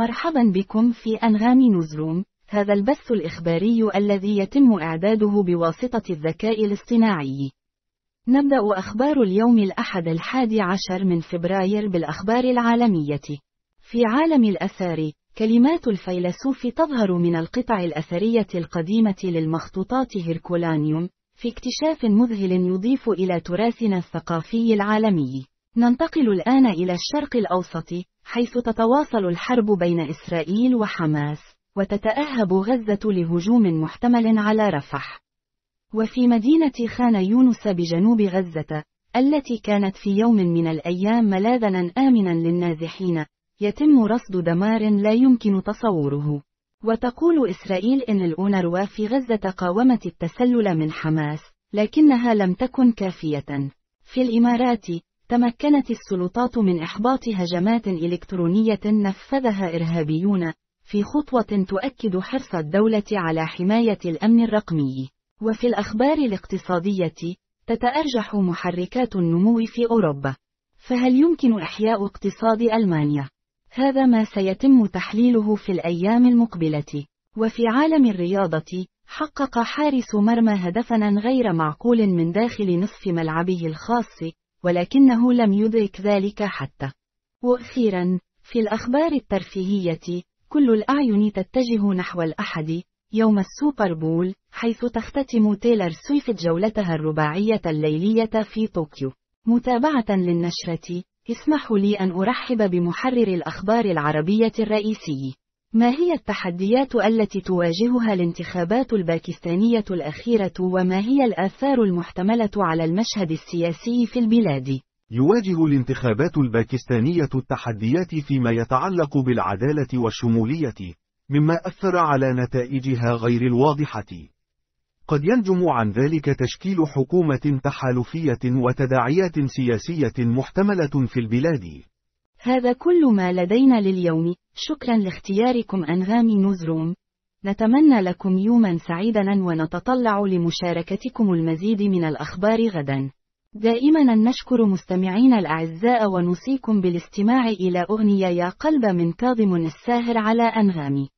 مرحبا بكم في أنغام نوزروم، هذا البث الإخباري الذي يتم إعداده بواسطة الذكاء الاصطناعي. نبدأ أخبار اليوم الأحد الحادي عشر من فبراير بالأخبار العالمية. في عالم الأثار، كلمات الفيلسوف تظهر من القطع الأثرية القديمة للمخطوطات هيركولانيوم، في اكتشاف مذهل يضيف إلى تراثنا الثقافي العالمي. ننتقل الآن إلى الشرق الأوسط، حيث تتواصل الحرب بين إسرائيل وحماس، وتتأهب غزة لهجوم محتمل على رفح. وفي مدينة خان يونس بجنوب غزة، التي كانت في يوم من الأيام ملاذنا آمنا للنازحين، يتم رصد دمار لا يمكن تصوره. وتقول إسرائيل إن الأونروا في غزة قاومت التسلل من حماس، لكنها لم تكن كافية. في الإمارات، تمكنت السلطات من إحباط هجمات إلكترونية نفذها إرهابيون، في خطوة تؤكد حرص الدولة على حماية الأمن الرقمي. وفي الأخبار الاقتصادية، تتأرجح محركات النمو في أوروبا. فهل يمكن إحياء اقتصاد ألمانيا؟ هذا ما سيتم تحليله في الأيام المقبلة. وفي عالم الرياضة، حقق حارس مرمى هدفا غير معقول من داخل نصف ملعبه الخاص، ولكنه لم يدرك ذلك حتى. وأخيرا، في الأخبار الترفيهية، كل الأعين تتجه نحو الأحد، يوم السوبر بول، حيث تختتم تيلر سويفت جولتها الرباعية الليلية في طوكيو. متابعة للنشرة، اسمحوا لي أن أرحب بمحرر الأخبار العربية الرئيسي. ما هي التحديات التي تواجهها الانتخابات الباكستانية الأخيرة وما هي الآثار المحتملة على المشهد السياسي في البلاد؟ يواجه الانتخابات الباكستانية التحديات فيما يتعلق بالعدالة والشمولية، مما أثر على نتائجها غير الواضحة. قد ينجم عن ذلك تشكيل حكومة تحالفية وتداعيات سياسية محتملة في البلاد. هذا كل ما لدينا لليوم، شكرا لاختياركم أنغام نوزروم. نتمنى لكم يوما سعيدا ونتطلع لمشاركتكم المزيد من الأخبار غدا. دائما نشكر مستمعين الأعزاء ونوصيكم بالاستماع إلى أغنية يا قلب من كاظم الساهر على أنغامي.